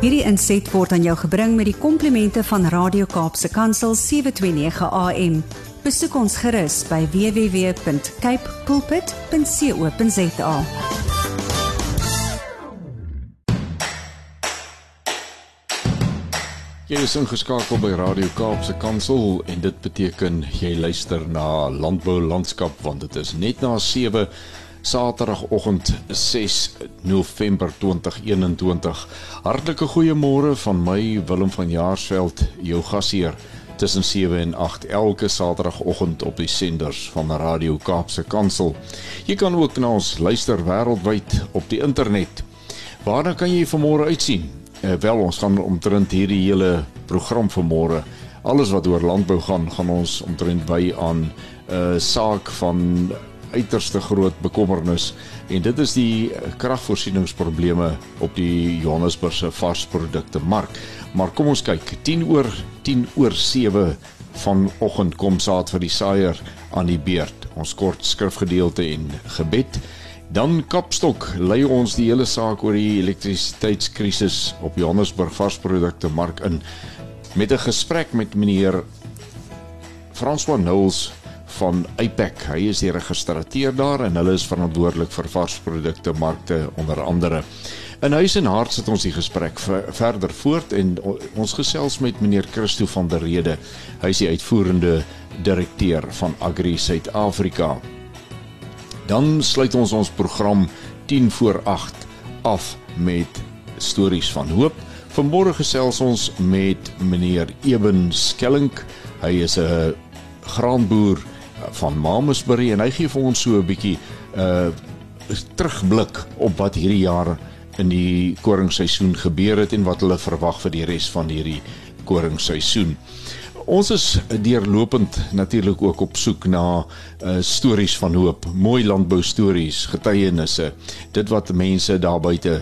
Hierdie inset word aan jou gebring met die komplimente van Radio Kaapse Kansel 729 AM. Besoek ons gerus by www.cape pulpit.co.za. Jy is ingeskakel by Radio Kaapse Kansel en dit beteken jy luister na Landbou Landskap want dit is net na 7 Saterdagoggend 6 November 2021. Hartlike goeiemôre van my Willem van Jaarsveld, jou gasheer tussen 7 en 8 elke Saterdagoggend op die senders van Radio Kaapse Kansel. Jy kan ook na ons luister wêreldwyd op die internet. Waarna kan jy vanmôre uitsien? Uh, wel ons gaan omtrent hierdie hele program vanmôre alles wat oor landbou gaan gaan ons omtrent by aan 'n uh, saak van uiterste groot bekommernis en dit is die kragvoorsieningsprobleme op die Johannesburgse varsprodukte mark. Maar kom ons kyk 10 oor 10 oor 7 vanoggend kom saad vir die saaier aan die beurt. Ons kort skrifgedeelte en gebed. Dan Kapstok lei ons die hele saak oor die elektrisiteitskrisis op Johannesburg varsprodukte mark in met 'n gesprek met meneer François Knowles van Apex. Hy is die registrateur daar en hulle is verantwoordelik vir varsprodukte markte onder andere. In huis en hart sit ons die gesprek verder voort en ons gesels met meneer Christo van der Rede. Hy is die uitvoerende direkteur van Agri Suid-Afrika. Dan sluit ons ons program 10 voor 8 af met stories van hoop. Vanmôre gesels ons met meneer Eben Skellink. Hy is 'n graanboer van Mamasbury en hy gee vir ons so 'n bietjie 'n uh, terugblik op wat hierdie jaar in die koringseisoen gebeur het en wat hulle verwag vir die res van hierdie koringseisoen. Ons is deurlopend natuurlik ook op soek na uh, stories van hoop, mooi landbou stories, getuienisse, dit wat mense daar buite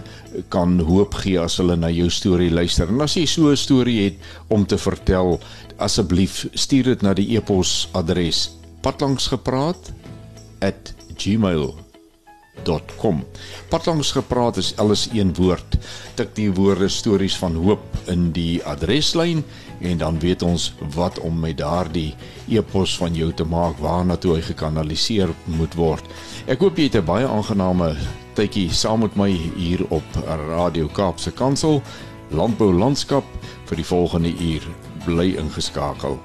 kan hoop gee as hulle na jou storie luister. En as jy so 'n storie het om te vertel, asseblief stuur dit na die e-pos adres patlangsgepraat@gmail.com. Patlangs gepraat is alles een woord. Tik die woorde stories van hoop in die adreslyn en dan weet ons wat om met daardie e-pos van jou te maak waarna toe hy gekanaliseer moet word. Ek hoop jy het 'n baie aangename tydjie saam met my hier op Radio Kaapse Kansel Landbou Landskap vir die volgende uur bly ingeskakel.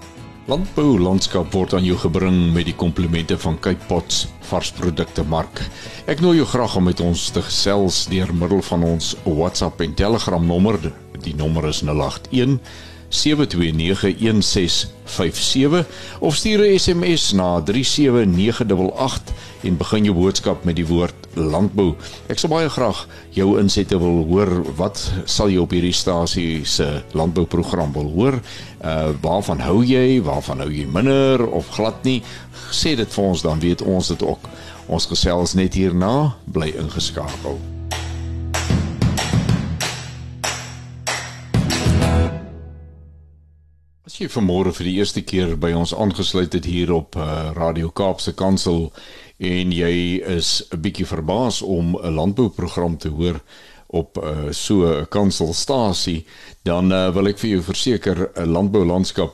Landbou Landskap word aan jou gebring met die komplimente van Cape Pots varsprodukte mark. Ek nooi jou graag om met ons te gesels deur middel van ons WhatsApp en Telegram nommer. Die nommer is 081 0724571657 of stuur 'n SMS na 37988 en begin jou boodskap met die woord landbou. Ek sal baie graag jou insette wil hoor. Wat sal jy op hierdie stasie se landbouprogram wil hoor? Uh waarvan hou jy? Waarvan hou jy minder of glad nie? Sê dit vir ons dan weet ons dit ook. Ons gesels net hierna, bly ingeskakel. As jy vanmôre vir die eerste keer by ons aangesluit het hier op uh, Radio Kaapse Kansel en jy is 'n bietjie verbaas om 'n landbouprogram te hoor op uh, so 'n kanselstasie, dan uh, wil ek vir jou verseker 'n landboulandskap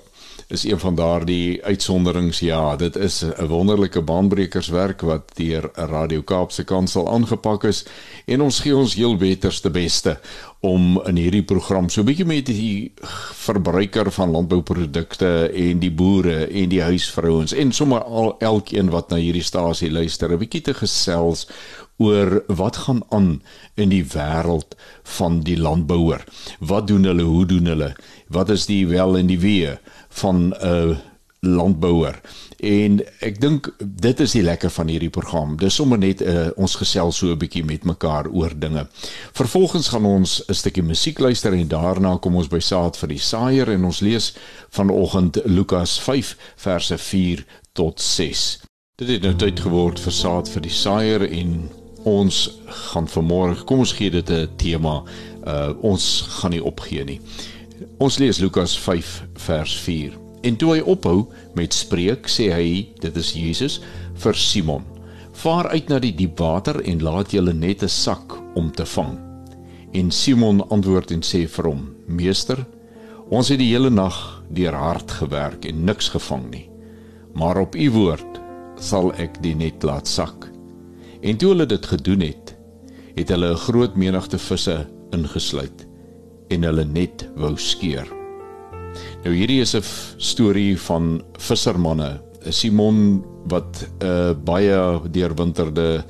is een van daardie uitsonderings. Ja, dit is 'n wonderlike baanbrekerswerk wat deur Radio Kaapse Kansel aangepak is en ons gee ons heel beterste beste om in hierdie program so 'n bietjie met die verbruiker van landbouprodukte en die boere en die huisvrouens en sommer al elkeen wat na hierdie stasie luister 'n bietjie te gesels oor wat gaan aan in die wêreld van die landbouer. Wat doen hulle? Hoe doen hulle? Wat is die wel en die wee? van 'n landbouer. En ek dink dit is die lekker van hierdie program. Dis sommer net uh, ons gesels so 'n bietjie met mekaar oor dinge. Vervolgens gaan ons 'n stukkie musiek luister en daarna kom ons by saad vir die saaier en ons lees vanoggend Lukas 5 verse 4 tot 6. Dit het nou tyd geword vir saad vir die saaier en ons gaan vanmôre kom ons gee dit 'n tema. Uh ons gaan nie opgee nie. Ons lees Lukas 5 vers 4. En toe hy ophou met spreek, sê hy, dit is Jesus vir Simon: "Vaar uit na die diep water en laat julle net 'n sak om te vang." En Simon antwoord en sê vir hom: "Meester, ons het die hele nag deur hard gewerk en niks gevang nie. Maar op u woord sal ek die net laat sak." En toe hulle dit gedoen het, het hulle 'n groot menigte visse ingesluit en hulle net wou skeur. Nou hierdie is 'n storie van vissermanne. Simon wat 'n uh, baie deurwinterde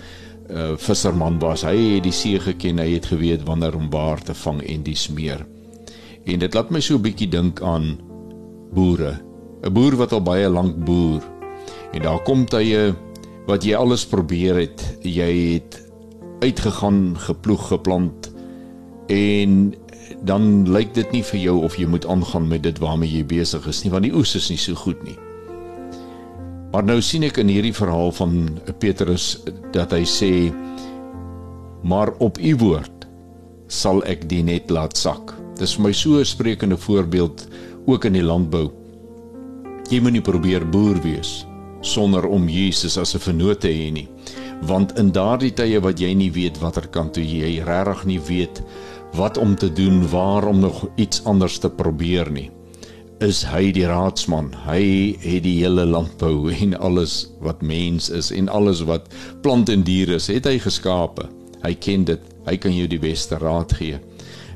uh, visserman was. Hy het die see geken, hy het geweet wanneer om waar te vang en dis meer. En dit laat my so 'n bietjie dink aan boere. 'n Boer wat al baie lank boer. En daar kom tye wat jy alles probeer het. Jy het uitgegaan, geploeg, geplant en dan lyk dit nie vir jou of jy moet aangaan met dit waarmee jy besig is nie want die oes is nie so goed nie. Maar nou sien ek in hierdie verhaal van Petrus dat hy sê maar op u woord sal ek die net laat sak. Dis vir my so 'n sprekende voorbeeld ook in die landbou. Jy moenie probeer boer wees sonder om Jesus as 'n vennoot te hê nie. Want in daardie tye wat jy nie weet watter kant toe jy regtig nie weet wat om te doen, waar om nog iets anders te probeer nie. Is hy die raadsman? Hy het die hele landbou en alles wat mens is en alles wat plant en dier is, het hy geskape. Hy ken dit. Hy kan jou die beste raad gee.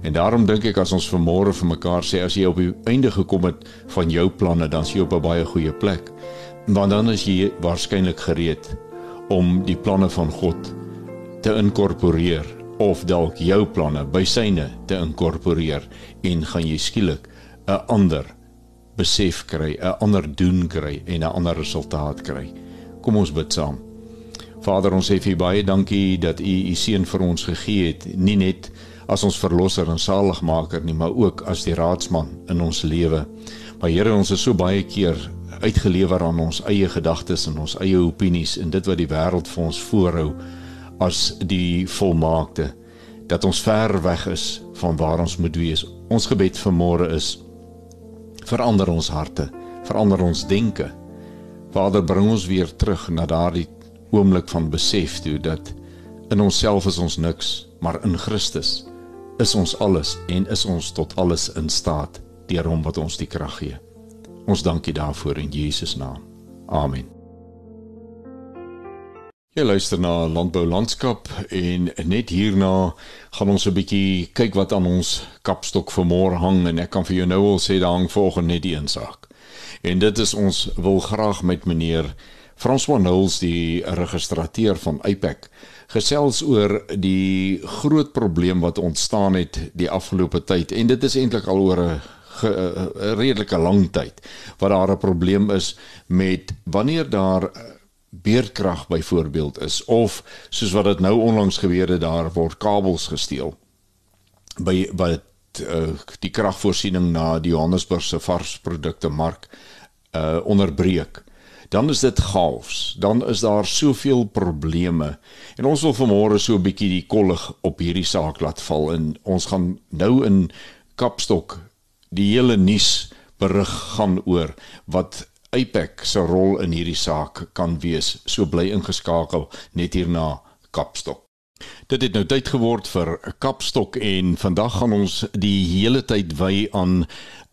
En daarom dink ek as ons vanmôre vir mekaar sê as jy op die einde gekom het van jou planne, dan is jy op 'n baie goeie plek. Want dan is jy waarskynlik gereed om die planne van God te inkorporeer of dalk jou planne by syne te inkorporeer en gaan jy skielik 'n ander besef kry, 'n ander doen kry en 'n ander resultaat kry. Kom ons bid saam. Vader, ons sê vir baie dankie dat U U seun vir ons gegee het, nie net as ons verlosser en saligmaker nie, maar ook as die raadsman in ons lewe. Maar Here, ons is so baie keer uitgelewer aan ons eie gedagtes en ons eie opinies en dit wat die wêreld vir ons voorhou as die volmaakte dat ons ver weg is van waar ons moet wees. Ons gebed vir môre is verander ons harte, verander ons denke. Vader, bring ons weer terug na daardie oomblik van besef toe dat in onsself is ons niks, maar in Christus is ons alles en is ons tot alles in staat deur hom wat ons die krag gee. Ons dankie daarvoor in Jesus naam. Amen. Jy luister na Landbou Landskap en net hierna gaan ons 'n bietjie kyk wat aan ons kapstok vanmôre hang en ek kan vir jou nou al sê daar hang volgens net die insaak. En dit is ons wil graag met meneer François Knowles die registrateur van IPAC gesels oor die groot probleem wat ontstaan het die afgelope tyd en dit is eintlik al oor 'n redelike lang tyd wat daar 'n probleem is met wanneer daar beerdkrag byvoorbeeld is of soos wat dit nou onlangs gebeur het daar word kabels gesteel by wat uh, die kragvoorsiening na die Johannesburgse varsprodukte mark uh onderbreek. Dan is dit chaos. Dan is daar soveel probleme. En ons wil vanmôre so 'n bietjie die kollig op hierdie saak laat val en ons gaan nou in Kapstok die hele nuus berig gaan oor wat APEC se rol in hierdie saak kan wees. So bly ingeskakel net hierna Kapstok. Dit het nou tyd geword vir Kapstok en vandag gaan ons die hele tyd wy aan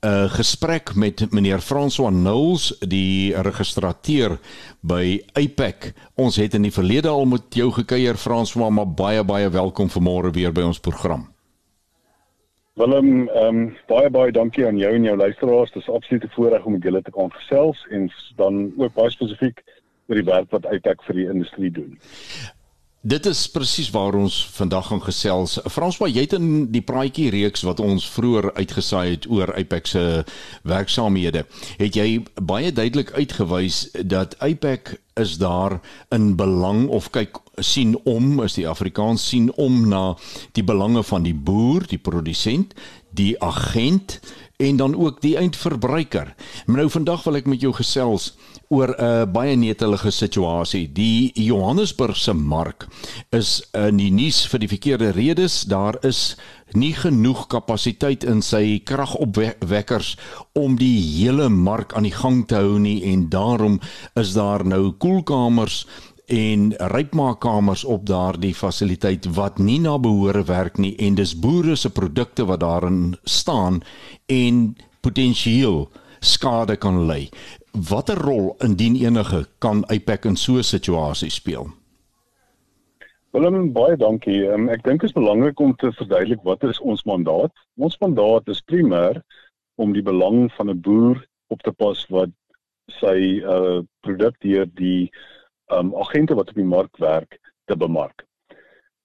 'n gesprek met meneer François Knowles, die registrateur by APEC. Ons het in die verlede al met jou gekuier François, maar baie baie welkom vanmôre weer by ons program. Willem, ehm um, baie baie dankie aan jou en jou luisteraars. Dit is absoluut 'n voorreg om met julle te kan gesels en dan ook baie spesifiek oor die werk wat Uitek vir die industrie doen. Dit is presies waar ons vandag gaan gesels. Frans, wat jy het in die praatjie reeks wat ons vroeër uitgesaai het oor Apex se werksaamhede, het jy baie duidelik uitgewys dat Apex is daar in belang of kyk sien om as die Afrikaans sien om na die belange van die boer, die produsent, die agent en dan ook die eindverbruiker. Nou vandag wil ek met jou gesels oor 'n uh, baie netelige situasie. Die Johannesburgse mark is in die nuus vir die verkeerde redes. Daar is nie genoeg kapasiteit in sy kragopwekkers om die hele mark aan die gang te hou nie en daarom is daar nou koelkamers en rypmaakkamers op daardie fasiliteit wat nie na behore werk nie en dis boere se produkte wat daarin staan en potensieel skade kan lei. Watter rol indien enige kan IPAC in so 'n situasie speel? Willem, baie dankie. Um, ek dink dit is belangrik om te verduidelik wat is ons mandaat. Ons mandaat is primêr om die belang van 'n boer op te pas wat sy uh produk deur die um agente wat op die mark werk te bemark.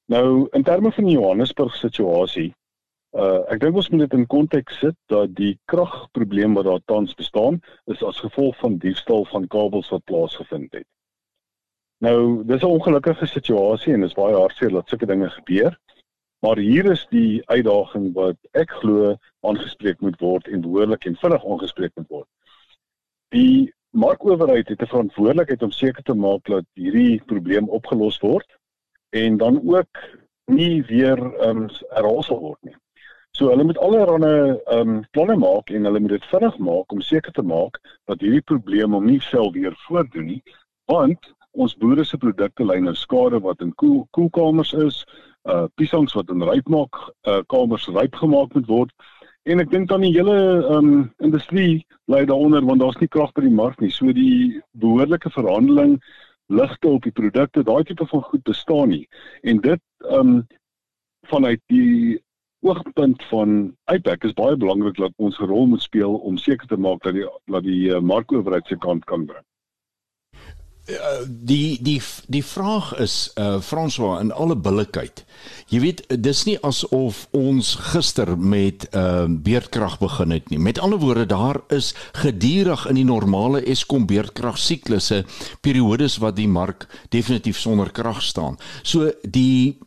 Nou in terme van die Johannesburg situasie, uh ek dink ons moet dit in konteks sit dat die kragprobleem wat daar tans bestaan is as gevolg van diefstal van kabels wat plaasgevind het. Nou, dis 'n ongelukkige situasie en dit is baie hartseer dat sulke dinge gebeur. Maar hier is die uitdaging wat ek glo aangespreek moet word en behoorlik en vinnig aangespreek moet word. Die markowerheid het 'n verantwoordelikheid om seker te maak dat hierdie probleem opgelos word en dan ook nie weer um, herhaal word nie. So hulle moet allerlei ehm um, planne maak en hulle moet dit vinnig maak om seker te maak dat hierdie probleem hom nie self weer voordoen nie, want ons boere se produkte ly nou skade wat in koel koelkamers is, uh piesangs wat in rypmaak uh kamers ryp gemaak moet word En ek dink dan die hele ehm um, industrie lê daaronder want daar's nie krag by die mark nie. So die behoorlike verhandeling ligte op die produkte, daai tipe van goed bestaan nie. En dit ehm um, vanuit die oogpunt van IPAC is baie belangrik dat ons 'n rol moet speel om seker te maak dat die dat die uh, markowerheid se kant kan bring. Eh, die die die vraag is uh François in alle billikheid. Jy weet dis nie asof ons gister met uh beerdkrag begin het nie. Met ander woorde daar is gedurig in die normale Eskom beerdkrag siklusse periodes wat die mark definitief sonder krag staan. So die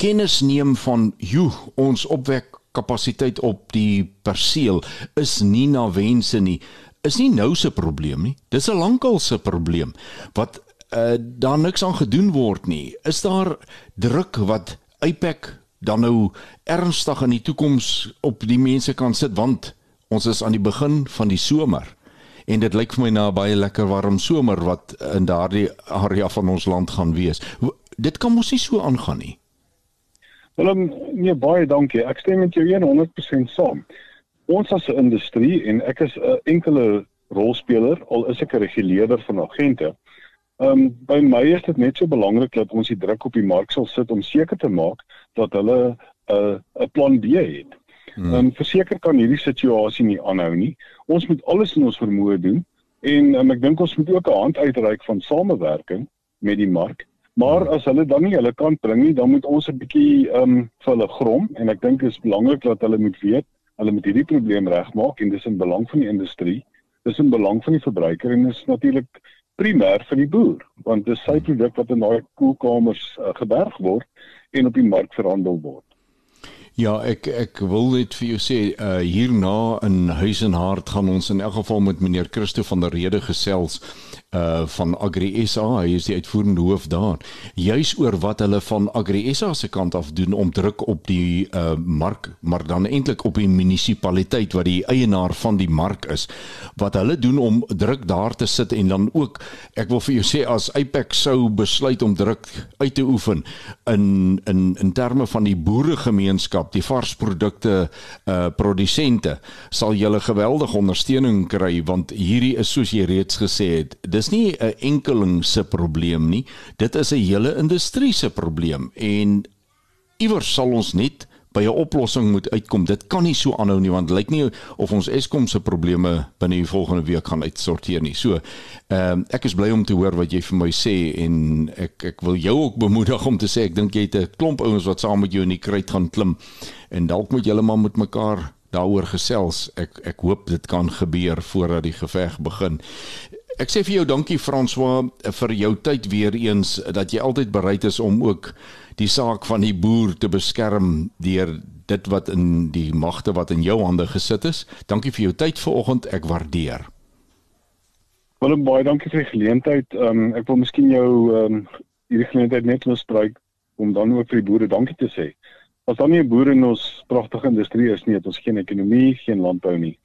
kennis neem van hoe ons opwek kapasiteit op die perseel is nie na wense nie is nie nou se probleem nie. Dis 'n lankal se probleem wat uh, daar niks aan gedoen word nie. Is daar druk wat IPAC dan nou ernstig in die toekoms op die mense kan sit want ons is aan die begin van die somer en dit lyk vir my na 'n baie lekker warm somer wat in daardie area van ons land gaan wees. Dit kan mos nie so aangaan nie. Willem, nee baie dankie. Ek stem met jou 100% saam ons as 'n industrie en ek is 'n enkele rolspeler al is ek 'n reguleerder van agente. Ehm um, by my is dit net so belangrik dat ons die druk op die mark sal sit om seker te maak dat hulle 'n uh, 'n plan B het. Hmm. Ehm um, verseker kan hierdie situasie nie aanhou nie. Ons moet alles in ons vermoë doen en um, ek dink ons moet ook 'n hand uitreik van samewerking met die mark. Maar as hulle dan nie hulle kan bring nie, dan moet ons 'n bietjie ehm um, vir hulle grom en ek dink dit is belangrik dat hulle moet weet hulle moet hierdie probleem regmaak en dis in belang van die industrie, dis in belang van die verbruiker en is natuurlik primêr vir die boer want dis sy produk wat in daai koelkamers uh, geberg word en op die mark verhandel word. Ja, ek ek wil net vir jou sê uh hierna in Huis en Hart gaan ons in elk geval met meneer Christo van der Rede gesels uh van Agri SA, hy is die uitvoerende hoof daar. Juis oor wat hulle van Agri SA se kant af doen om druk op die uh mark, maar dan eintlik op die munisipaliteit wat die eienaar van die mark is. Wat hulle doen om druk daar te sit en dan ook ek wil vir jou sê as Apex sou besluit om druk uit te oefen in in in terme van die boeregemeenskap die varsprodukte uh produsente sal julle geweldige ondersteuning kry want hierdie is soos jy reeds gesê het dis nie 'n enkeling se probleem nie dit is 'n hele industrie se probleem en iewers sal ons net by 'n oplossing moet uitkom. Dit kan nie so aanhou nie want lyk nie of ons Eskom se probleme binne die volgende week gaan uitsorteer nie. So, ehm uh, ek is bly om te hoor wat jy vir my sê en ek ek wil jou ook bemoedig om te sê ek dink jy het 'n klomp ouens wat saam met jou in die kruit gaan klim en dalk moet julle maar met mekaar daaroor gesels. Ek ek hoop dit kan gebeur voordat die geveg begin. Ek sê vir jou dankie François vir jou tyd weer eens dat jy altyd bereid is om ook die saak van die boer te beskerm deur dit wat in die magte wat in jou hande gesit is. Dankie vir jou tyd vanoggend, ek waardeer. Wel baie dankie vir die geleentheid. Um, ek wil miskien jou um, hierdie geleentheid net misbruik om dan ook vir die boere dankie te sê. As dan nie boere in ons pragtige industrie is nie, het ons geen ekonomie, geen landbou nie.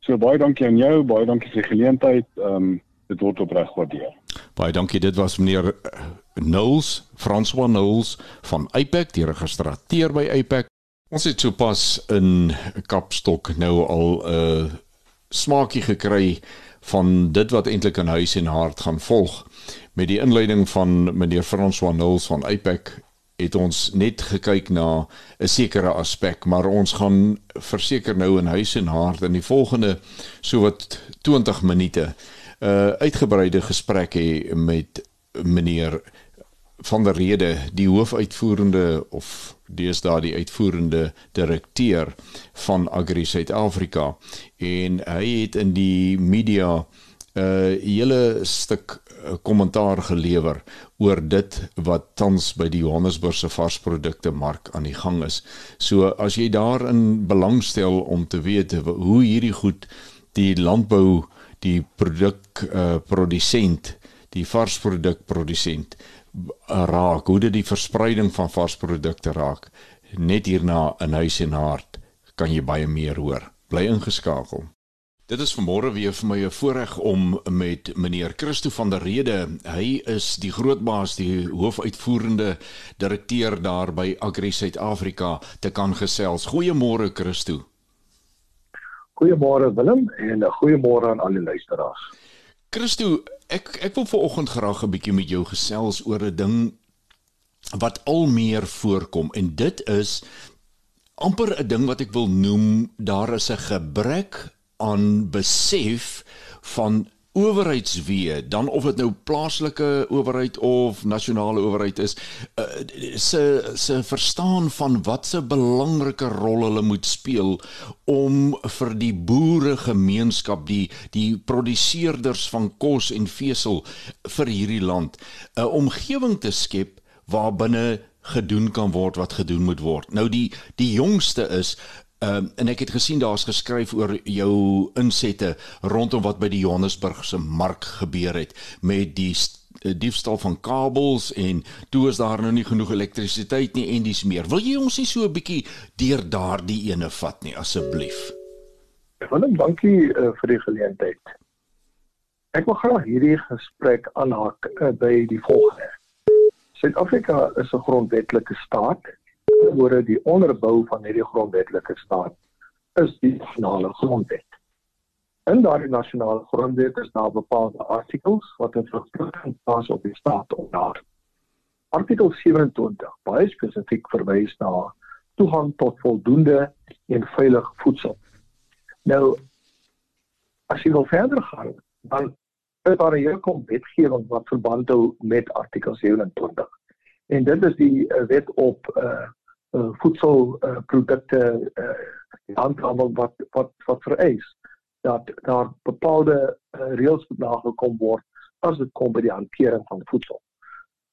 So baie dankie aan jou, baie dankie vir die geleentheid. Ehm um, dit word opreg gewaardeer. Baie dankie. Dit was meneer Knowles, François Knowles van Apex, die registreer by Apex. Ons het sopas in Kapstok nou al 'n uh, smaakie gekry van dit wat eintlik in huis en hart gaan volg. Met die inleiding van meneer François Knowles van Apex het ons net gekyk na 'n sekere aspek, maar ons gaan verseker nou in huis en hart in die volgende sowat 20 minute uh, uitgebreide gesprek hê met meneer van der Rede, die hoofuitvoerende of deesdae die uitvoerende direkteur van Agri Suid-Afrika en hy het in die media 'n uh, hele stuk uh, kommentaar gelewer oor dit wat tans by die Johannesburgse varsprodukte mark aan die gang is. So as jy daarin belangstel om te weet hoe hierdie goed die landbou die produk uh, produsent die varsprodukprodusent raak, hoe dit die verspreiding van varsprodukte raak. Net hierna in huis en hart kan jy baie meer hoor. Bly ingeskakel. Dit is vanmôre weer vir my 'n voorreg om met meneer Christo van der Rede, hy is die grootbaas, die hoofuitvoerende direkteur daar by Agri Suid-Afrika te kan gesels. Goeiemôre Christo. Goeiemôre Willem en 'n goeiemôre aan al die luisteraars. Christo, ek ek wil vanoggend graag 'n bietjie met jou gesels oor 'n ding wat al meer voorkom en dit is amper 'n ding wat ek wil noem daar is 'n gebrek aan besef van owerheidswee dan of dit nou plaaslike owerheid of nasionale owerheid is uh, se se verstaan van wat se belangrike rol hulle moet speel om vir die boere gemeenskap die die produseerders van kos en vesel vir hierdie land 'n omgewing te skep waarbinne gedoen kan word wat gedoen moet word. Nou die die jongste is Ehm um, en ek het gesien daar's geskryf oor jou insette rondom wat by die Johannesburgse mark gebeur het met die eh, diefstal van kabels en toe is daar nou nie genoeg elektrisiteit nie en dis meer. Wil jy ons nie so 'n bietjie deur daardie ene vat nie asseblief? Willem, dankie uh, vir die geleentheid. Ek wil graag hierdie gesprek aanhaak uh, by die volgende. Suid-Afrika is 'n grondwetlike staat woorde die onderbou van hierdie grondwetlike staat is die nasionale grondwet. In daardie nasionale grondwet is daar bepaalde artikels wat 'n verpligting pas op die staat om daar. Artikel 27 baie spesifiek verwys na toegang tot voldoende en veilig voedsel. Nou as jy wil verder gaan, dan is daar 'n hele klomp wetgewing wat verband hou met artikel 27. En dit is die uh, wet op uh uh, voedselprodukte uh, uh, aantal wat wat wat vereis dat daar bepaalde uh, reëls nagekom word as dit kom by die hantering van voedsel.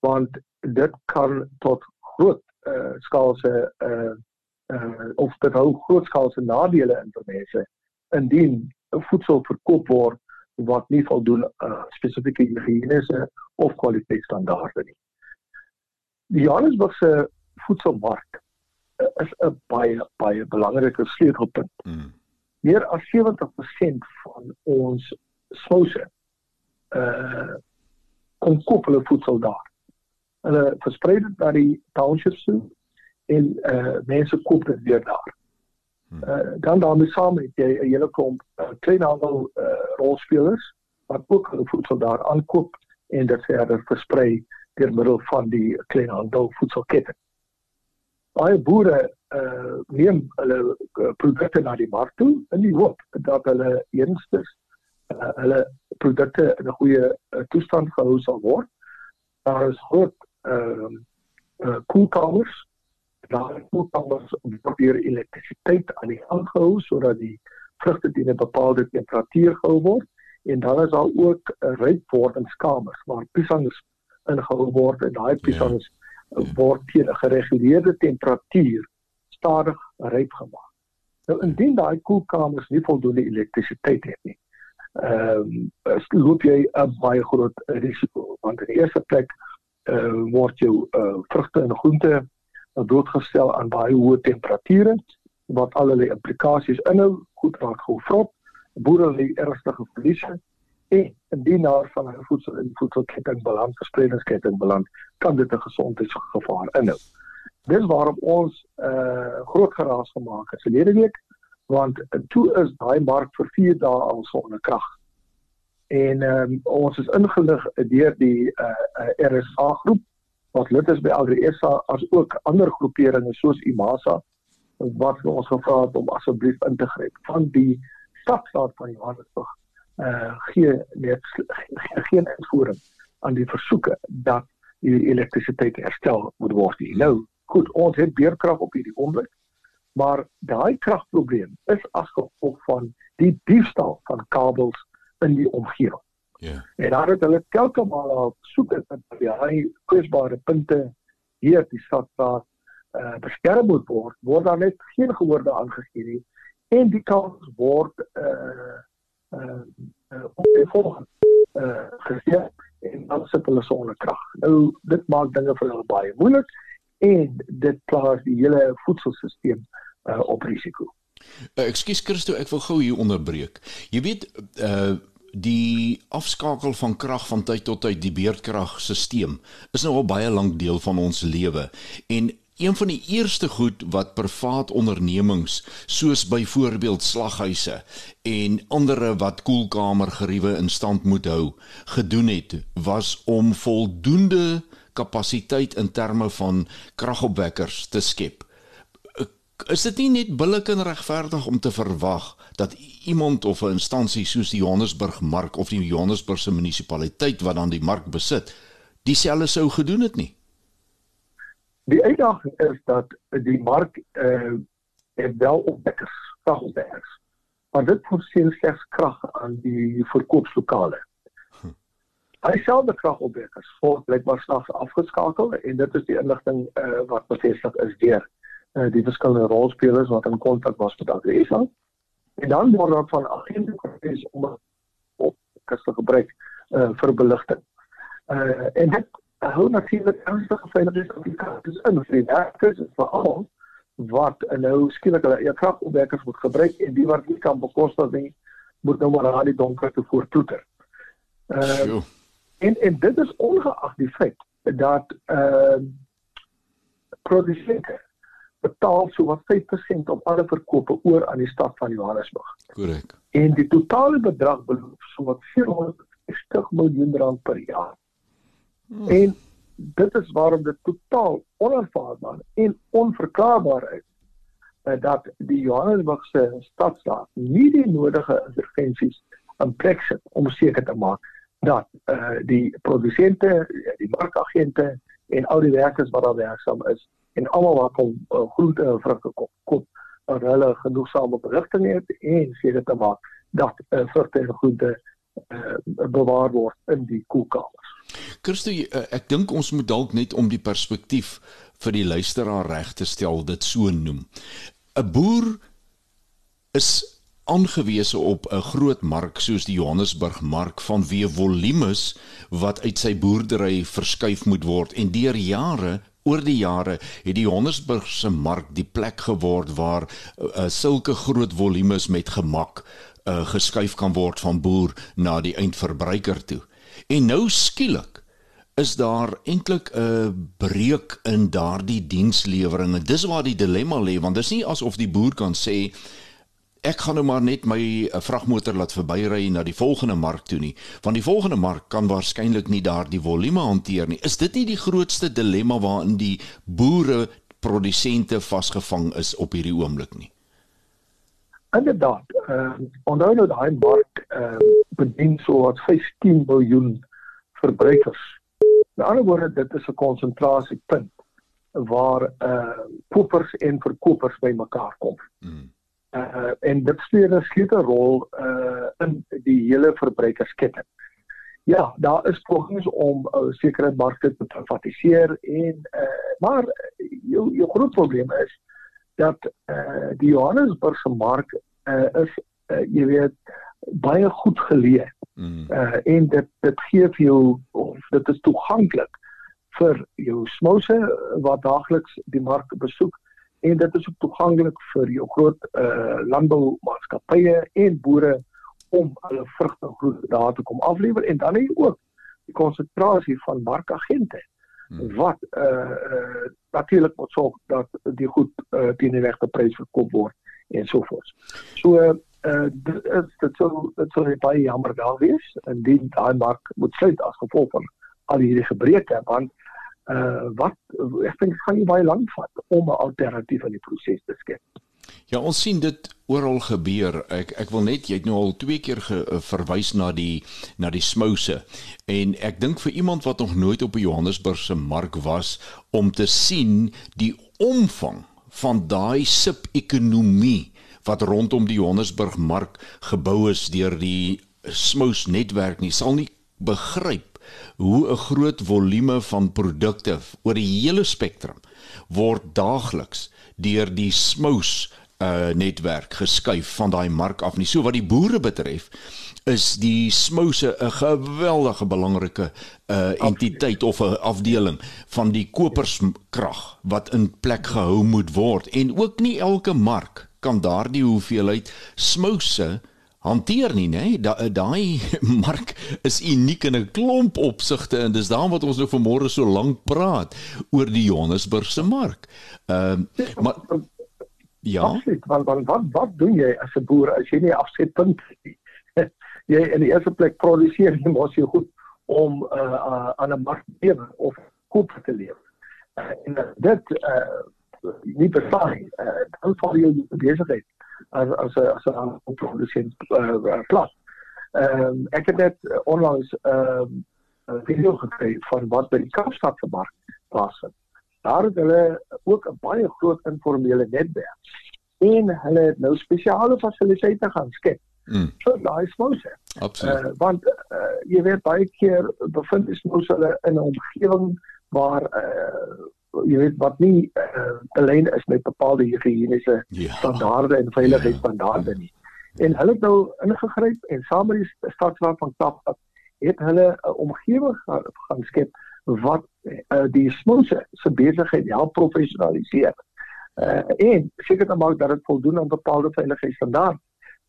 Want dit kan tot groot uh, skaalse uh, uh, of dit hou groot skaalse nadele in vir mense indien voedsel verkoop word wat nie voldoen uh, spesifieke higiëniese of kwaliteitsstandaarde nie. Die Johannesburgse voedselmark is 'n baie baie belangrike sleutelpunt. Mm. Meer as 70% van ons souse uh kom koop hulle voedsel daar. Hulle versprei dit na die townships toe en uh mense koop dit weer daar. Mm. Uh dan daarmee saam het jy 'n hele klomp uh, klein aantal uh rolspelers wat ook hulle voedsel daar aankoop en dit verder versprei deur middel van die klein aantal voedselketting baie boere uh neem hulle uh, produkte na die mark toe in die hoop dat hulle eenstes uh, hulle produkte in 'n goeie uh, toestand gehou sal word. Daar is groot ehm uh, uh, koelkamers. Daar koelkamers word hier elektrisiteit aan die gang gehou sodat die vrugte teen 'n bepaalde temperatuur gehou word en dan is daar ook 'n uh, rypwordingskamers waar piesangs ingehou word en daai piesangs yeah word teen 'n gereguleerde temperatuur stadig ryp gemaak. Nou indien daai koelkamers nie voldoende elektrisiteit het nie, ehm um, loop jy 'n baie groot risiko want in die eerste plek uh, word jou uh, vrugte en groente blootgestel aan baie hoë temperature wat al hulle implikasies inhou, goed raak gevrot, boere lê ernstige verliese en indien daar van 'n voedsel in voedselketting beland, verspreidingsketting beland, kan dit 'n gesondheidsgevaar inhou. Dis waarom ons 'n uh, groot geraas gemaak het verlede week want toe is daai mark vir 4 dae al sonder krag. En um, ons is ingelig deur die uh, uh, RSA groep wat lid is by AgriSA as ook ander groeperinge soos IMASA wat ons gevra het om asseblief in te gryp van die stadstaat van Johannesburg uh gee net geen uitvoering aan die versoeke dat die elektrisiteit herstel moet word. Nou, goed, ons het beerkrag op hierdie oomblik, maar daai kragprobleem is as gevolg van die diefstal van kabels in die omgewing. Ja. Yeah. En daar het hulle telke male al soek het dat die kwesbare punte hier die stadstaat uh beskerm moet word, word daar net geen gehoorde aangegee nie en die kans word uh uh, uh op die volgende uh gesien en dan sit hulle sonder krag. Nou dit maak dinge vir hulle baie moeilik en dit plaas die hele voedselstelsel uh op risiko. Uh, Ekskuus Christo, ek wil gou hier onderbreek. Jy weet uh die afskakel van krag van tyd tot tyd die beerdkragstelsel is nou al baie lank deel van ons lewe en Een van die eerste goed wat privaat ondernemings soos byvoorbeeld slaghuise en ander wat koelkamergeriewe in stand moet hou gedoen het was om voldoende kapasiteit in terme van kragopwekkers te skep. Is dit nie net billik en regverdig om te verwag dat iemand of 'n instansie soos die Johannesburg Mark of die Johannesburgse munisipaliteit wat dan die mark besit, dieselfde sou gedoen het nie? Die uitdaging is dat die mark eh uh, wel opwekkers, kragopwekkers. Maar dit voorsien slegs krag aan die verkoopslokale. Hm. Hy self die kragopwekkers word blykbaar snags afgeskakel en dit is die inligting eh uh, wat bevestig is deur eh uh, die verskillende rolspelers wat in kontak was met Agresa. En dan word daar van agente gekies om op kas te gebruik eh uh, vir beligting. Eh uh, en dit hou natuurlik ernstige veiligheidsoplikasies in vir die werkers veral wat nou skielik hulle eie kragopwekkers moet gebruik en die wat nie kan bekostig nie moet nou maar aan die donker te voortoeter. Ehm uh, en en dit is ongeag die feit dat uh, produsente betaal so wat 5% op alle verkope oor aan die stad van Johannesburg. Korrek. En die totale bedrag beloop so wat 460 miljoen rand per jaar. Hmm. En dit is waarom dit totaal onaanvaarbaar en onverklaarbaar is uh, dat die Johannesburgse stadstaat nie die nodige intervensies in plek sit om seker te maak dat uh, die produsente, die markagente en al die werkers wat daar werksaam is en almal wat kom uh, groente en vrugte koop, koop dat hulle genoegsame berigting het en seker te maak dat uh, vrugte en groente uh, bewaar word in die koelkamers. Christo, uh, ek dink ons moet dalk net om die perspektief vir die luisteraar reg te stel dit so noem. 'n Boer is aangewese op 'n groot mark soos die Johannesburg mark vanweë volumes wat uit sy boerdery verskuif moet word en deur jare oor die jare het die Johannesburgse mark die plek geword waar uh, sulke groot volumes met gemak uh, geskuif kan word van boer na die eindverbruiker toe. En nou skielik is daar eintlik 'n breuk in daardie dienslewering en dis waar die dilemma lê want dis nie asof die boer kan sê ek gaan nou maar net my eh, vragmotor laat verbyry na die volgende mark toe nie. Want die volgende mark kan waarskynlik nie daardie volume hanteer nie. Is dit nie die grootste dilemma waarin die boere produsente vasgevang is op hierdie oomblik nie Inderdaad, uh, onthou nou daai mark uh, bedien so wat 15 miljoen verbruikers. Met ander woorde, dit is 'n konsentrasiepunt waar uh kopers en verkopers bymekaar kom. Mm. Uh en dit speel 'n sleutelrol uh in die hele verbruikersketting. Ja, daar is pogings om uh, sekere markte te privatiseer en uh maar jou jou groot probleem is dat uh die Johannesburgse mark uh is uh, jy weet baie goed geleë. Mm. Uh en dit dit gee vir jou of dit is toeganklik vir jou smouse wat daagliks die mark besoek en dit is ook toeganklik vir jou groot uh landboumaatskappye en boere om hulle vrugte en groente daar te kom aflewer en dan ook die konsentrasie van markagente hmm. Wat eh uh, uh, natuurlik moet sorg dat die goed uh, teen die regte prys verkoop word en so voort. So eh uh, dit dit sou dit sou baie jammer daar wees indien daai mark moet sluit as gevolg van al hierdie gebreke want eh uh, wat ek dink gaan jy baie lank vat om 'n alternatief aan die proses te skep. Ja, ons sien dit oral gebeur. Ek ek wil net jy het nou al twee keer ge, uh, verwys na die na die smouse en ek dink vir iemand wat nog nooit op die Johannesburgse mark was om te sien die omvang van daai sub-ekonomie wat rondom die Johannesburg mark gebou is deur die smouse netwerk nie sal nie begryp hoe 'n groot volume van produkte oor die hele spektrum word daagliks deur die smouse uh netwerk geskuif van daai mark af nie. So wat die boere betref, is die smouse 'n geweldige belangrike uh entiteit of 'n afdeling van die koperskrag wat in plek gehou moet word en ook nie elke mark kan daardie hoeveelheid smouse hanteer nie nê da, daai mark is uniek in 'n klomp opsigte en dis daarom wat ons nou vanmôre so lank praat oor die Johannesburgse mark. Ehm uh, maar Ja. Absoluut, want want wat wat doen jy as 'n boer as jy nie afsetpunt het? jy in die eerste plek produseer jy mos jy goed om uh, uh, aan 'n mark te lewe of koop te lewe. Uh, en dit uh nie nie. Uh, dan val jy in besigheid as as as 'n produsent uh, plat. Ehm um, ek het net onlangs ehm 'n video gekry van wat by die Kaapstad se mark plaasvind daar het hulle ook 'n baie groot informele netwerk en hulle het nou spesiale fasiliteite gaan skep mm. vir daai smose. Absoluut. Uh, want uh, jy weet baie keer bevind die smose hulle in 'n omgewing waar uh, jy weet wat nie uh, alleen is met bepaalde higiëniese ja. standaarde en veiligheidsstandaarde ja. nie. En hulle het nou ingegryp en saam met die stadsraad van Kaapstad het hulle 'n omgewing gaan, gaan skep wat uh, die smose se besigheid help professionaliseer. Uh, en seker te maak dat dit voldoen aan bepaalde veiligheidsstandaarde.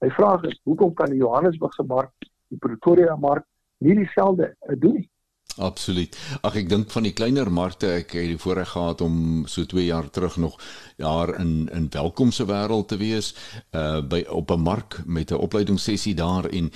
My vraag is, hoekom kan die Johannesburgse mark, die Pretoria mark nie dieselfde uh, doen nie? Absoluut. Ag ek dink van die kleiner markte ek het die voorreg gehad om so 2 jaar terug nog daar in in welkomse wêreld te wees uh by op 'n mark met 'n opleidingssessie daar en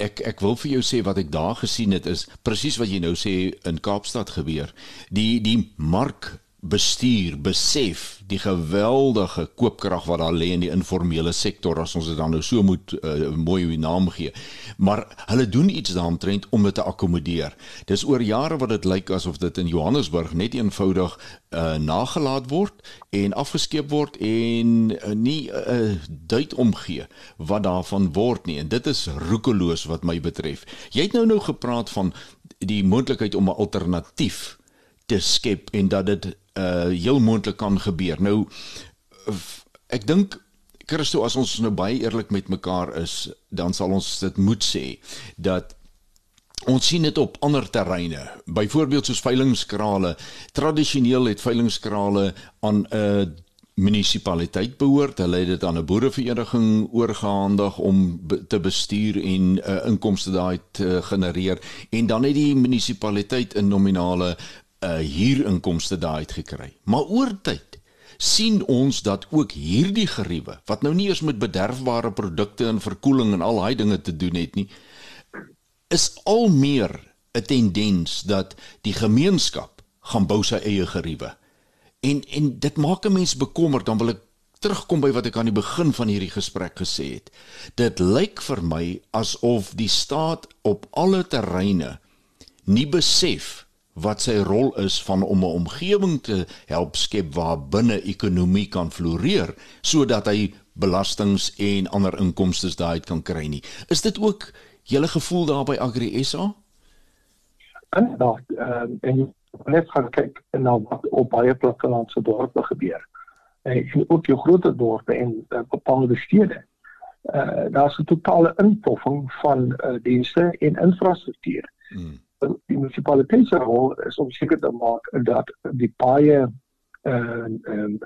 ek ek wil vir jou sê wat ek daar gesien het is presies wat jy nou sê in Kaapstad gebeur. Die die mark bestuur besef die geweldige koopkrag wat daar lê in die informele sektor as ons dit dan nou so moet uh, mooi die naam gee. Maar hulle doen iets daaromtrent om dit te akkommodeer. Dis oor jare wat dit lyk asof dit in Johannesburg net eenvoudig uh, nagelaat word en afgeskeep word en uh, nie uh, duit omgee wat daarvan word nie en dit is roekeloos wat my betref. Jy het nou nou gepraat van die moontlikheid om 'n alternatief te skep en dat dit uh heel moontlik kan gebeur. Nou ek dink Christo as ons nou baie eerlik met mekaar is, dan sal ons dit moet sê dat ons sien dit op ander terreine. Byvoorbeeld soos veilingskrale. Tradisioneel het veilingskrale aan 'n uh, munisipaliteit behoort. Hulle het dit aan 'n boerevereniging oorgehandig om te bestuur en uh, inkomste daai te genereer en dan het die munisipaliteit 'n nominale uh, huurinkomste daaruit gekry. Maar oor tyd sien ons dat ook hierdie geriewe wat nou nie eens met bederfbare produkte en verkoeling en al daai dinge te doen het nie, is al meer 'n tendens dat die gemeenskap gaan bou sy eie geriewe. En en dit maak 'n mens bekommerd dan wil ek terugkom by wat ek aan die begin van hierdie gesprek gesê het. Dit lyk vir my asof die staat op alle terreine nie besef wat sy rol is van om 'n omgewing te help skep waar binne ekonomie kan floreer sodat hy belastings en ander inkomste daaruit kan kry nie. Is dit ook julle gevoel daar by Agri SA? Inderdaad, ehm en net gaan kyk na wat op baie plattelandse dorpe gebeur. En ook jou groter dorpe en uh, bepaalde stede. Uh daar's 'n totale inpoffing van uh, dienste en infrastruktuur. Hmm die munisipaliteit se rol is om seker te maak dat die paaie en en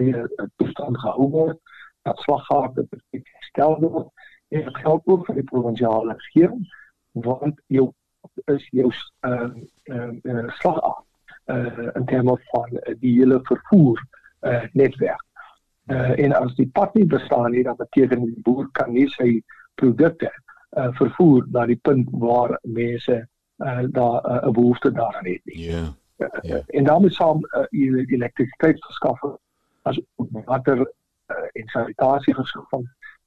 die toestand gehou word, dat slaggate gestel word en dit geld ook vir die provinsiale regering want jou is jou ehm uh, uh, slag uh, in terme van die hele vervoer uh, netwerk. Uh, en as die pad nie bestaan nie, dan beteken die boer kan nie sy produkte uh, vervoer na die punt waar mense uh, daar 'n uh, behoefte daaraan het nie. Ja. Yeah. Uh, yeah. En daarmee saam uh, elektrisiteit verskaf as water uh, en sanitasie verskaf.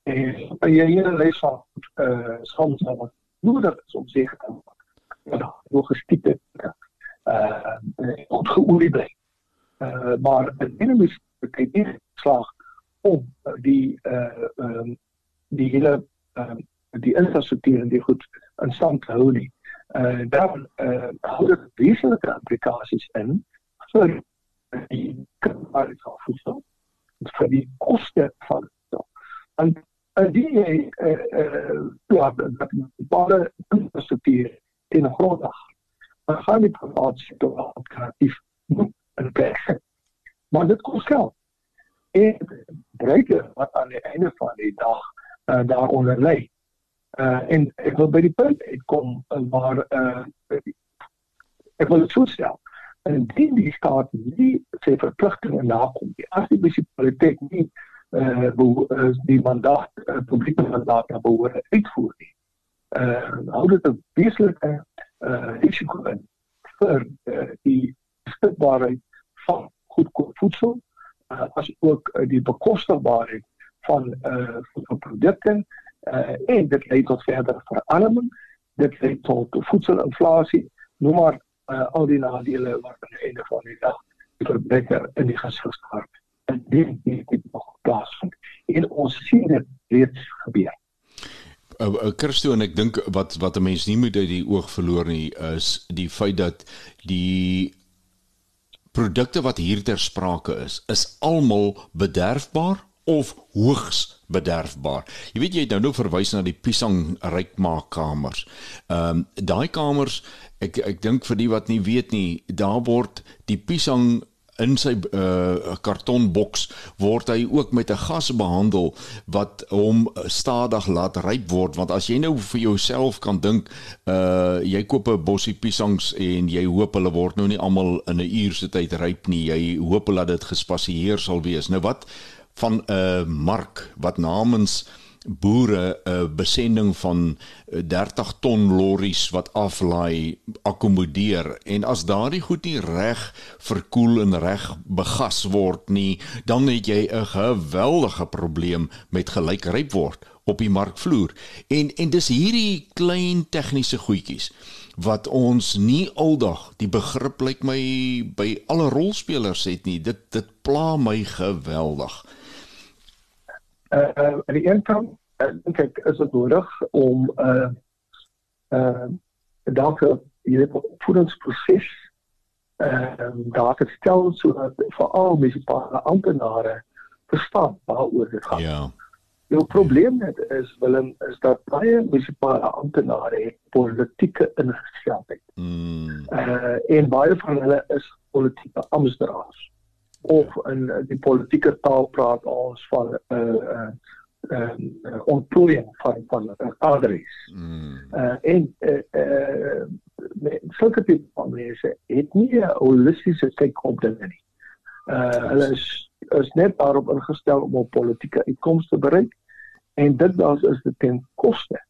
En jy hier lees van eh uh, soms wat nodig is om seker te maak dat logistiek dit uh goed geoelie bly. Uh maar dit is nie baie nie slag om die uh um, die hele um, die infrastruktuur en die goed in stand te hou nie. Uh dan uh hou dit wesenlike implikasies in vir die kwaliteit van voedsel vir die koste van voedsel. En en die eh eh ja, dat baie infrastruktuur in gronddag. Maar gaan die private sektor wel kreatief en plek. Maar dit kos geld. En breuke wat aan die einde van die dag uh, daaronder lê. Uh en ek wil by die punt uitkom waar uh ek wil dit so stel. En die die staat nie sy verpligtinge nakom nie. As die munisipaliteit nie uh, uh die mandaat uh, publieke mandaat behoort uitvoer nie. Uh hou dit 'n wesenlike uh risiko in vir uh, die beskikbaarheid van goedkoop voedsel uh, as ook uh, die bekostigbaarheid van uh van produkte uh en dit lei tot verdere verarming dit lei tot voedselinflasie noem maar uh, al die nadele wat aan die einde van die dag die verbruiker in die gesig staar en dit dit nog plaasvind en ons sien dit reeds gebeur. Uh, Christo en ek dink wat wat 'n mens nie moet uit die oog verloor nie is die feit dat die produkte wat hier ter sprake is is almal bederfbaar of hoogs bederfbaar. Jy weet jy het nou nou verwys na die Pisang rykmaakkamers. Ehm um, daai kamers ek ek dink vir die wat nie weet nie, daar word die Pisang in sy uh kartonboks word hy ook met 'n gas behandel wat hom stadig laat ryp word want as jy nou vir jouself kan dink uh jy koop 'n bossie piesangs en jy hoop hulle word nou nie almal in 'n uur se tyd ryp nie jy hoop dat dit gespasieer sal wees nou wat van 'n uh, mark wat namens boere 'n uh, besending van 30 ton lorries wat aflaai akkommodeer. En as daardie goed nie reg verkoel en reg begas word nie dan het jy 'n geweldige probleem met gelykryp word op die markvloer. En en dis hierdie klein tegniese goedjies wat ons nie aldag die begrip lyk my by alle rolspelers het nie. Dit dit pla my geweldig uh, aan die een kant uh, dink ek is dit nodig om 'n uh, uh, dalk hierdie voedingsproses uh, daar te stel sodat veral munisipale amptenare verstaan waaroor dit gaan. Ja. Die probleem net is Willem is dat baie munisipale amptenare het politieke ingesteldheid. Mm. Uh en baie van hulle is politieke amptenare of in die politieke taal praat ons van 'n uh, uh, ehm uh, ontplooiing van van adres. Mm. Uh en eh uh, uh, sulke tipe van mense het nie 'n holistiese kyk op dinge nie. Uh hulle is is net daarop ingestel om op politieke uitkomste te bereik en dit dan is dit ten koste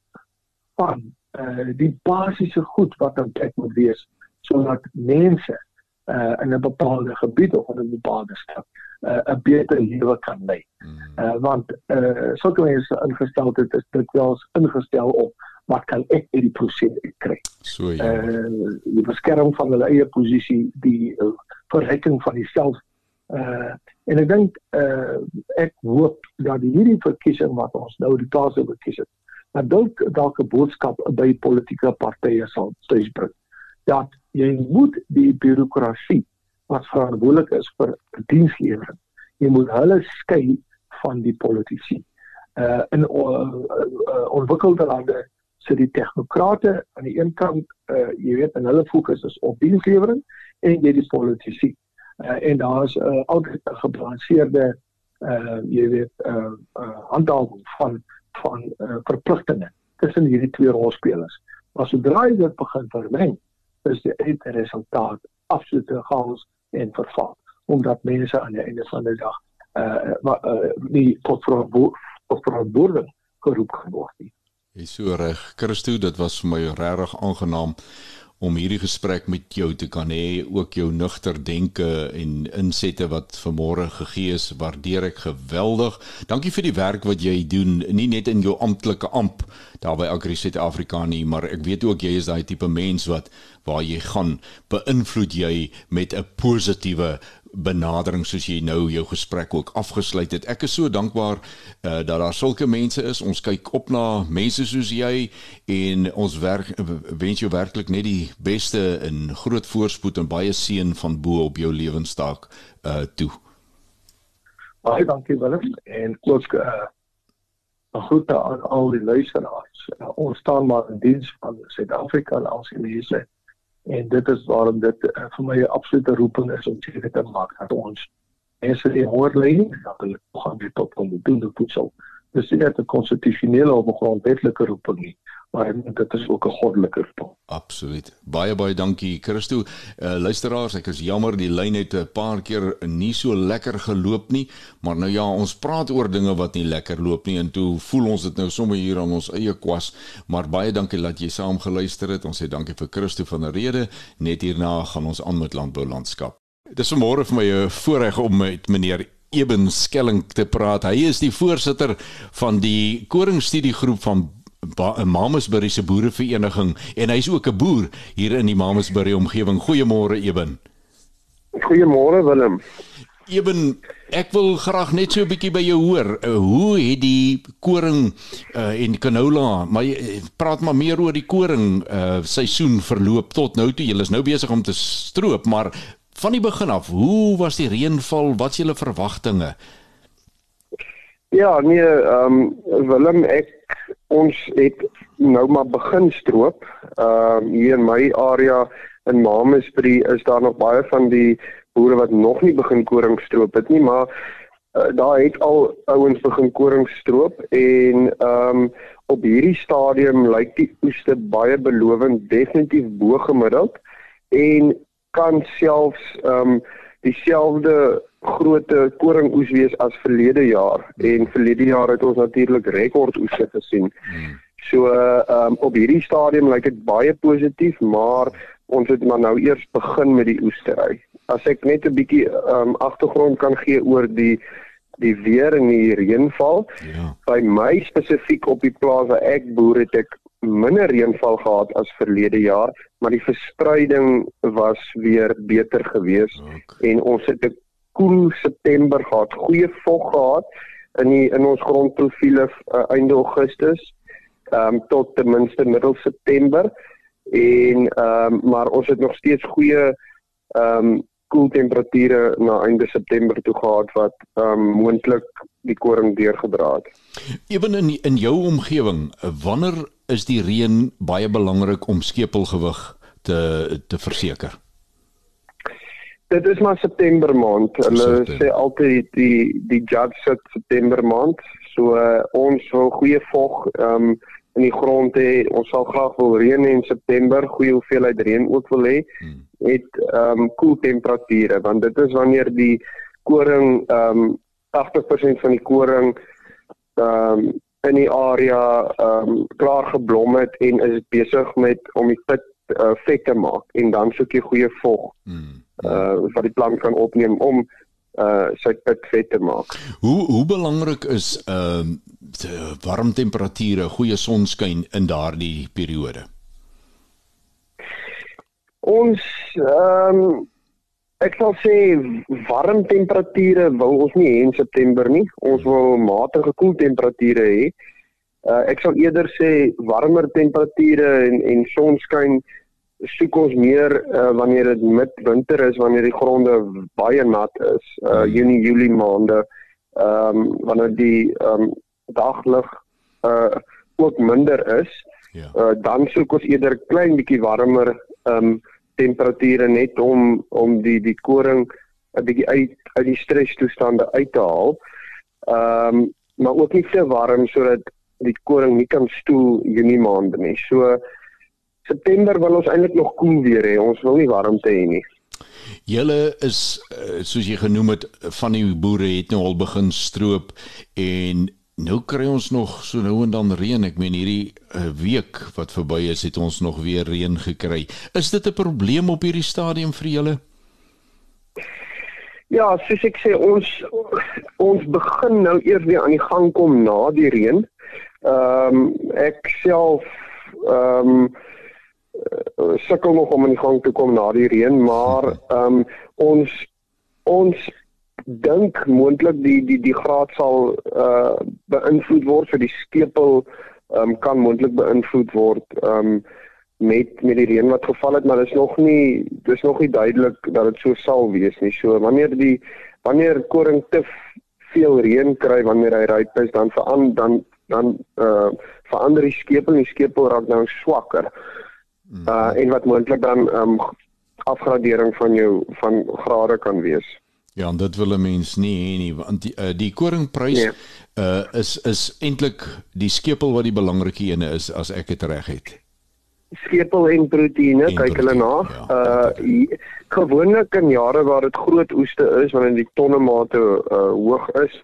van uh die basiese goed wat dan kyk moet wees sodat mense uh in 'n bepaalde gebied of in 'n bepaalde stad uh, 'n beter lewe kan lei. Mm. Uh want uh sulke mense ingestel het is dit wel ingestel op wat kan ek uit die proses kry. So ja. Uh die beskerming van hulle eie posisie, die uh, verryking van homself uh en ek dink uh ek hoop dat hierdie verkiesing wat ons nou die taas oor kies het, dat dalk dalk 'n boodskap by politieke partye sal tuisbring dat jy moet die bureaukrasie wat verantwoordelik is vir dienslewering. Jy moet hulle skei van die politici. Uh in uh, uh, ontwikkelde lande sit die tegnokrate aan die een kant uh jy weet en hulle fokus is op dienslewering en jy die politici. Uh en daar's uh, altyd 'n gebalanseerde uh jy weet uh, uh handhawing van van uh, verpligtinge tussen hierdie twee rolspelers. Maar sodra jy dit begin vermeng, is die eindresultaat absolute chaos en verval omdat mense aan die einde van die dag uh, uh nie tot verantwoording geroep geword nie. Jy so reg. Christo, dit was vir my regtig aangenaam om hierdie gesprek met jou te kan hê, ook jou nugter denke en insette wat vanmôre gegee is, waardeer ek geweldig. Dankie vir die werk wat jy doen, nie net in jou amptelike amp daar by Agri Suid-Afrika nie, maar ek weet ook jy is daai tipe mens wat waar jy gaan, beïnvloed jy met 'n positiewe benadering soos jy nou jou gesprek ook afgesluit het. Ek is so dankbaar uh, dat daar sulke mense is. Ons kyk op na mense soos jy en ons werk wens jou werklik net die beste in groot voorspoed en baie seën van bo op jou lewenstaak uh toe. Baie dankie Willem en ook uh 'n groete aan al die luisteraars. Uh, ons staan maar in diens van Suid-Afrika en al sy mense en dit is waarom dit uh, vir my 'n absolute roeping is om seker te maak dat ons mense die hoër lê dat hulle gaan dit tot kom doen dit voedsel dis nie net 'n konstitusionele of 'n grondwetlike roeping nie maar dit is ook 'n goddelike roeping. Absoluut. Baie baie dankie Christo. Uh, luisteraars ek is jammer die lyn het 'n paar keer nie so lekker geloop nie maar nou ja ons praat oor dinge wat nie lekker loop nie en toe voel ons dit nou sommer hier aan ons eie kwas. Maar baie dankie dat jy saam geluister het. Ons sê dankie vir Christo van der Rede. Net hierna gaan ons aan met landbou landskap Dis môre vir my 'n voorreg om met meneer Eben Skelling te praat. Hy is die voorsitter van die koringstudiegroep van Mamasbury se boerevereniging en hy's ook 'n boer hier in die Mamasbury omgewing. Goeiemôre Eben. Goeiemôre Willem. Eben, ek wil graag net so 'n bietjie by jou hoor. Uh, hoe het die koring uh, en canola, maar uh, praat maar meer oor die koring uh, seisoen verloop tot nou toe. Jy is nou besig om te stroop, maar van die begin af, hoe was die reënval? Wat is julle verwagtinge? Ja, nee, ehm um, Willem ek ons het nou maar begin stroop. Ehm um, hier in my area in Mamasbury is daar nog baie van die boere wat nog nie begin koring stroop het nie, maar uh, daar het al ouens begin koring stroop en ehm um, op hierdie stadium lyk die oeste baie belovend, definitief bo gemiddeld en kan selfs ehm um, dieselfde grootte koringoes wees as verlede jaar en verlede jaar het ons natuurlik rekordoese gesien. Hmm. So ehm um, op hierdie stadium lyk dit baie positief, maar ons het maar nou eers begin met die oestery. As ek net 'n bietjie ehm um, agtergrond kan gee oor die die weer en die reënval. Ja. By my spesifiek op die plaas waar ek boer het ek minder reënval gehad as verlede jaar, maar die verspreiding was weer beter geweest okay. en ons het 'n koel September gehad, goeie vog gehad in die in ons grondprofiele uh, einde Augustus um, tot ten minste middel September en ehm um, maar ons het nog steeds goeie ehm um, koel temperature na einde September toe gehad wat ehm um, moontlik die koring deurgedra het. Ewen in in jou omgewing, wanneer is die reën baie belangrik om skepelgewig te te verseker? Dit is maar September maand. Hulle sê altyd die die judge sit September maand. So uh, ons wil goeie vog ehm um, in die grond hê. Ons sal graag wil reën in September, goeie hoeveelheid reën ook wil hê. Hmm. Het ehm um, koel temperature want dit is wanneer die koring ehm um, 80% van die koring ehm um, in die area ehm um, klaar geblom het en is besig met om die pit uh, vet te maak en dan soek jy goeie vog. Mm. Uh wat die plant kan opneem om uh sy pit vet te maak. Hoe hoe belangrik is ehm uh, warm temperature, goeie sonskyn in daardie periode? Ons ehm um, Ek sal sê warm temperature wil ons nie hê in September nie. Ons wil matige koel temperature hê. Uh, ek sal eerder sê warmer temperature en en sonskyn soek ons meer uh, wanneer dit midwinter is, wanneer die gronde baie nat is, uh, hmm. Junie, Julie maande, ehm um, wanneer die ehm um, daglig uh ook minder is. Ja. Uh, dan soek ons eerder klein bietjie warmer ehm um, temperature net om om die die koring 'n bietjie uit uit die strestoestande uit te haal. Ehm um, maar ook nie te warm sodat die koring nie kan stoel Junie maande nie. So September wil ons eintlik nog koel weer hê. Ons wil nie warmte hê nie. Julle is eh, soos jy genoem het van die boere het nou al begin stroop en nou kry ons nog so nou en dan reën. Ek meen hierdie uh, week wat verby is het ons nog weer reën gekry. Is dit 'n probleem op hierdie stadium vir julle? Ja, soos ek sê ons ons begin nou eers weer aan die gang kom na die reën. Ehm um, ek self ehm um, sukkel nog om in die gang te kom na die reën, maar ehm um, ons ons dink moontlik die die die graad sal uh beïnvloed word vir die skepel ehm um, kan moontlik beïnvloed word ehm um, met met die reën wat geval het, maar dit is nog nie dis nog nie duidelik dat dit so sal wees nie. So wanneer die wanneer koring te veel reën kry wanneer hy ryp is, dan verander dan dan uh verander die skepel en die skepel raak dan swakker uh en wat moontlik dan um afgradering van jou van grade kan wees. Ja, en dit wil 'n mens nie hê nie want die uh, die koringprys nee. uh is is eintlik die skepel wat die belangrike ene is as ek dit reg het. Skepel en proteïene kyk hulle na. Ja, uh gewoonlik in jare waar dit groot oeste is wanneer die tonne mate uh hoog is,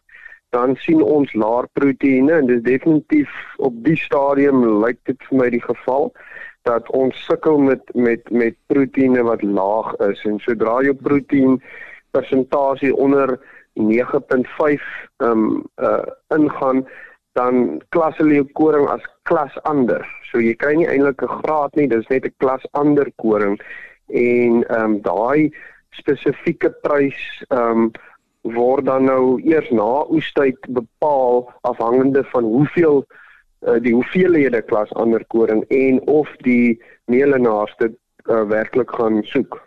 dan sien ons laer proteïene en dis definitief op die stadium lyk dit vir my die geval dat ons sukkel met met met proteïene wat laag is en sodra jou proteïen persentasie onder 9.5 um uh ingaan dan klas hulle jou koring as klas ander. So jy kry nie eintlik 'n graad nie, dis net 'n klas ander koring en um daai spesifieke prys um word dan nou eers na oestyd bepaal afhangende van hoeveel uh, die hoeveelhede klas ander koring en of die meelenaars dit uh, werklik gaan soek.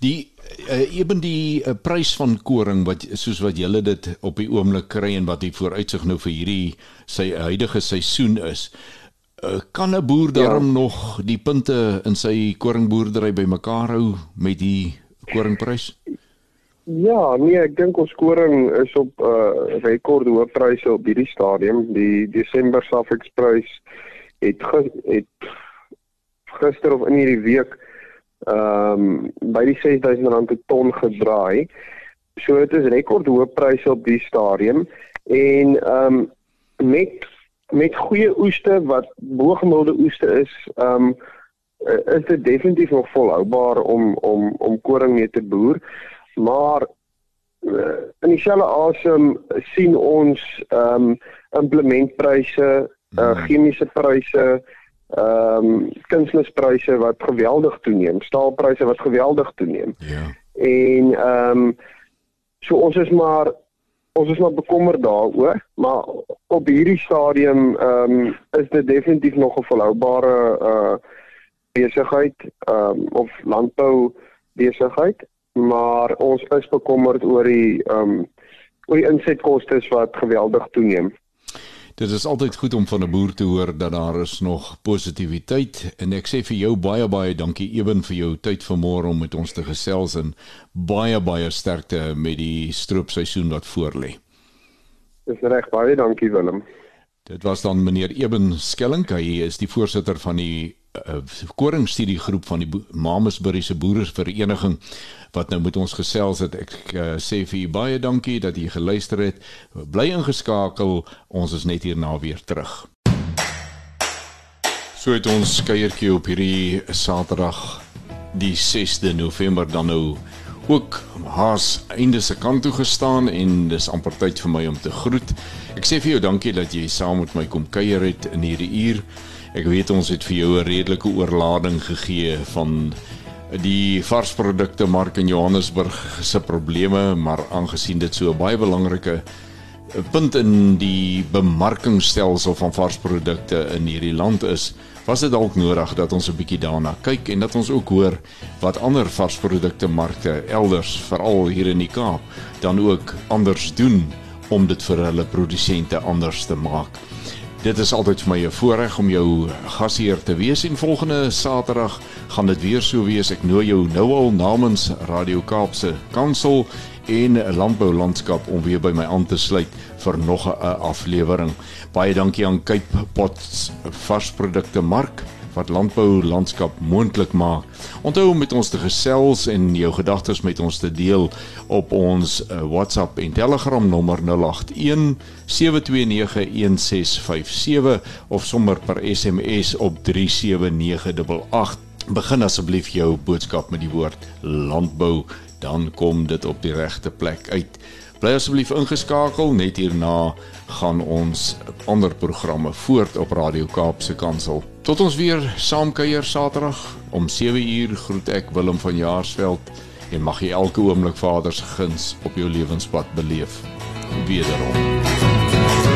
Die uh, eben die uh, prys van koring wat soos wat julle dit op die oomblik kry en wat die vooruitsig nou vir hierdie sy huidige seisoen is. Uh, kan 'n boer daarom ja. nog die punte in sy koringboerdery bymekaar hou met die koringprys? Ja, nee, ek dink ons koring is op 'n uh, rekord hoë pryse op hierdie stadium. Die Desember Safex prys het ge, het gister of in hierdie week ehm um, by die R6000 per ton gedraai. So dit is rekord hoë pryse op die stadium en ehm um, met met goeie oeste wat bo-gemiddelde oeste is, ehm um, is dit definitief nog volhoubaar om om om koring mee te boer maar uh, in dieselfde asem sien ons ehm um, implementpryse, uh, chemiese pryse, ehm um, kunsmispryse wat geweldig toeneem, staalpryse wat geweldig toeneem. Ja. En ehm um, so ons is maar ons is maar bekommerd daaroor, maar op hierdie stadium ehm um, is dit definitief nog 'n volhoubare uh besigheid ehm um, of landbou besigheid maar ons is bekommerd oor die ehm um, oor die insetkoste wat geweldig toeneem. Dit is altyd goed om van 'n boer te hoor dat daar is nog positiwiteit en ek sê vir jou baie baie dankie ewen vir jou tyd vanmôre om met ons te gesels en baie baie sterkte met die stroopseisoen wat voorlê. Dis reg baie dankie Willem. Dit was dan meneer Eben Skelling, hy is die voorsitter van die koringstudiegroep van die Mamasbury se boerevereniging wat nou met ons gesels het. Ek uh, sê vir u baie dankie dat u geluister het. Bly ingeskakel. Ons is net hierna weer terug. So het ons kuiertjie op hierdie Saterdag die 6de November dan nou ook haas einde se kant toe gestaan en dis amper tyd vir my om te groet. Ek sê vir jou dankie dat jy saam met my kom kuier het in hierdie uur. Ek weet ons het vir jou 'n redelike oorlading gegee van die varsprodukte mark in Johannesburg se probleme, maar aangesien dit so 'n baie belangrike punt in die bemarkingstelsel van varsprodukte in hierdie land is, was dit dalk nodig dat ons 'n bietjie daarna kyk en dat ons ook hoor wat ander varsprodukte markte elders, veral hier in die Kaap, dan ook anders doen om dit vir hulle produsente anders te maak. Dit is altyd vir my 'n voorreg om jou gasheer te wees en volgende Saterdag gaan dit weer so wees. Ek nooi jou nou al namens Radio Kaapse Kansel en landbou landskap om weer by my aan te sluit vir nog 'n aflewering. Baie dankie aan Cape Pots varsprodukte mark wat landbou landskap moontlik maak. Onthou om met ons te gesels en jou gedagtes met ons te deel op ons uh, WhatsApp en Telegram nommer 081 729 1657 of sommer per SMS op 37988. Begin asseblief jou boodskap met die woord landbou, dan kom dit op die regte plek uit. Bly asseblief ingeskakel net hierna gaan ons ander programme voort op Radio Kaapse Kansel. Tot ons weer saam kuier Saterdag om 7uur groet ek Willem van Jaarsveld en mag jy elke oomblik Vader se guns op jou lewenspad beleef. Wederom.